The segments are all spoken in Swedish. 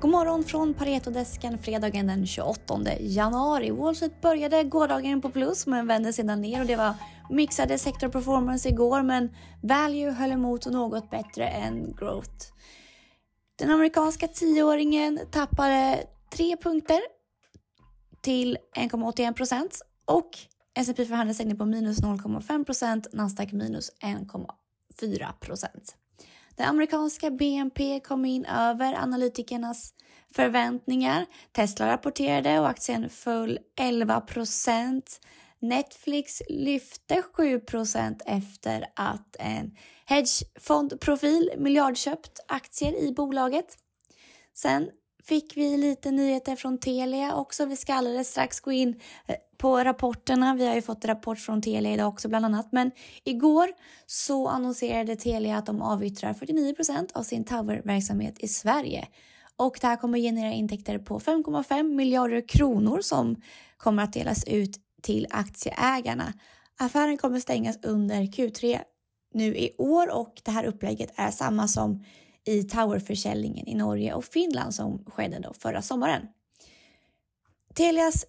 God morgon från Paretodesken fredagen den 28 januari. Wall Street började gårdagen på plus men vände sedan ner och det var mixade sector performance igår men value höll emot något bättre än growth. Den amerikanska tioåringen tappade 3 punkter till 1,81 procent och S&P förhandlade handelsstängning på minus 0,5 procent, Nasdaq minus 1,4 procent. Det amerikanska BNP kom in över analytikernas förväntningar. Tesla rapporterade och aktien föll 11 procent. Netflix lyfte 7 procent efter att en hedgefondprofil miljardköpt aktier i bolaget. Sen fick vi lite nyheter från Telia också. Vi ska alldeles strax gå in eh, på rapporterna. Vi har ju fått rapport från Telia idag också bland annat. Men igår så annonserade Telia att de avyttrar 49% av sin towerverksamhet i Sverige. Och det här kommer generera intäkter på 5,5 miljarder kronor som kommer att delas ut till aktieägarna. Affären kommer stängas under Q3 nu i år och det här upplägget är samma som i towerförsäljningen i Norge och Finland som skedde då förra sommaren. Telias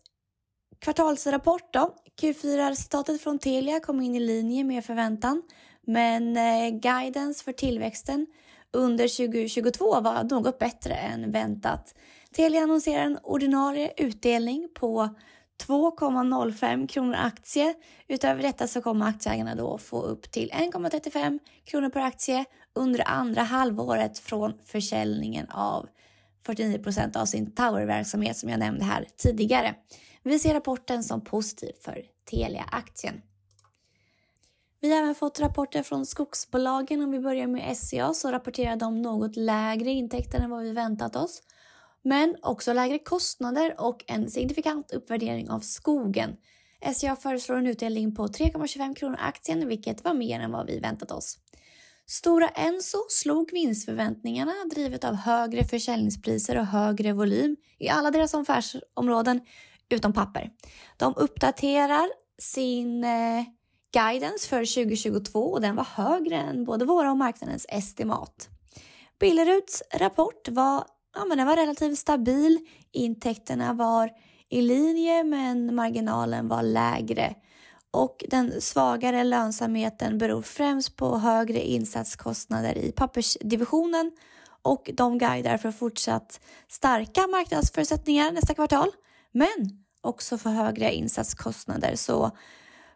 kvartalsrapport då. Q4-resultatet från Telia kom in i linje med förväntan, men eh, guidance för tillväxten under 2022 var något bättre än väntat. Telia annonserar en ordinarie utdelning på 2,05 kronor aktie. Utöver detta så kommer aktieägarna då få upp till 1,35 kronor per aktie under andra halvåret från försäljningen av 49 av sin towerverksamhet som jag nämnde här tidigare. Vi ser rapporten som positiv för Telia-aktien. Vi har även fått rapporter från skogsbolagen. Om vi börjar med SCA så rapporterar de något lägre intäkter än vad vi väntat oss. Men också lägre kostnader och en signifikant uppvärdering av skogen. SCA föreslår en utdelning på 3,25 kronor aktien, vilket var mer än vad vi väntat oss. Stora Enso slog vinstförväntningarna drivet av högre försäljningspriser och högre volym i alla deras affärsområden utom papper. De uppdaterar sin eh, guidance för 2022 och den var högre än både våra och marknadens estimat. Billeruds rapport var, ja, men den var relativt stabil. Intäkterna var i linje men marginalen var lägre och den svagare lönsamheten beror främst på högre insatskostnader i pappersdivisionen och de guidar för fortsatt starka marknadsförutsättningar nästa kvartal, men också för högre insatskostnader. Så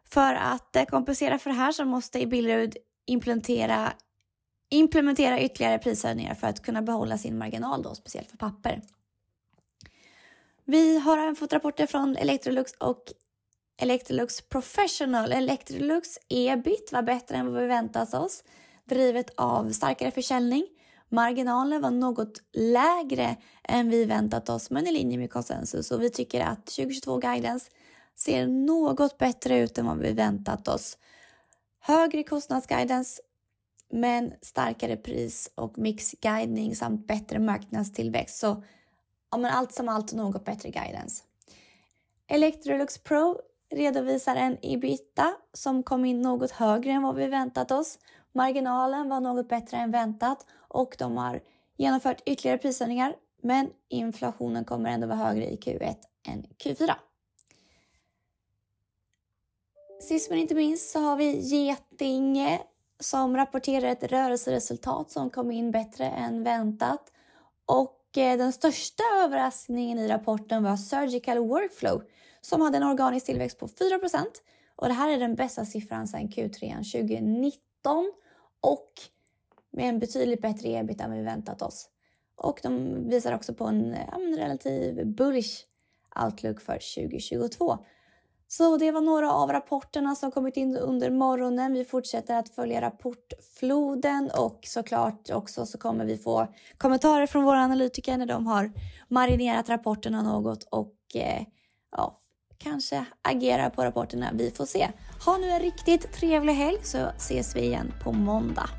för att eh, kompensera för det här så måste Billerud implementera, implementera ytterligare prishöjningar för att kunna behålla sin marginal då, speciellt för papper. Vi har även fått rapporter från Electrolux och Electrolux Professional. Electrolux ebit var bättre än vad vi väntat oss, drivet av starkare försäljning. Marginalen var något lägre än vi väntat oss, men i linje med konsensus och vi tycker att 2022 guidance ser något bättre ut än vad vi väntat oss. Högre kostnadsguidance, men starkare pris och mixguidning samt bättre marknadstillväxt. Så ja, men allt som allt något bättre guidance. Electrolux Pro redovisar en ebitda som kom in något högre än vad vi väntat oss. Marginalen var något bättre än väntat och de har genomfört ytterligare prishöjningar men inflationen kommer ändå vara högre i Q1 än Q4. Sist men inte minst så har vi Getinge som rapporterar ett rörelseresultat som kom in bättre än väntat. Och eh, den största överraskningen i rapporten var Surgical Workflow som hade en organisk tillväxt på 4 och det här är den bästa siffran sedan Q3 2019 och med en betydligt bättre ebit än vi väntat oss. Och de visar också på en, en relativ bullish outlook för 2022. Så det var några av rapporterna som kommit in under morgonen. Vi fortsätter att följa rapportfloden och såklart också så kommer vi få kommentarer från våra analytiker när de har marinerat rapporterna något och eh, ja, kanske agerar på rapporterna. Vi får se. Ha nu en riktigt trevlig helg så ses vi igen på måndag.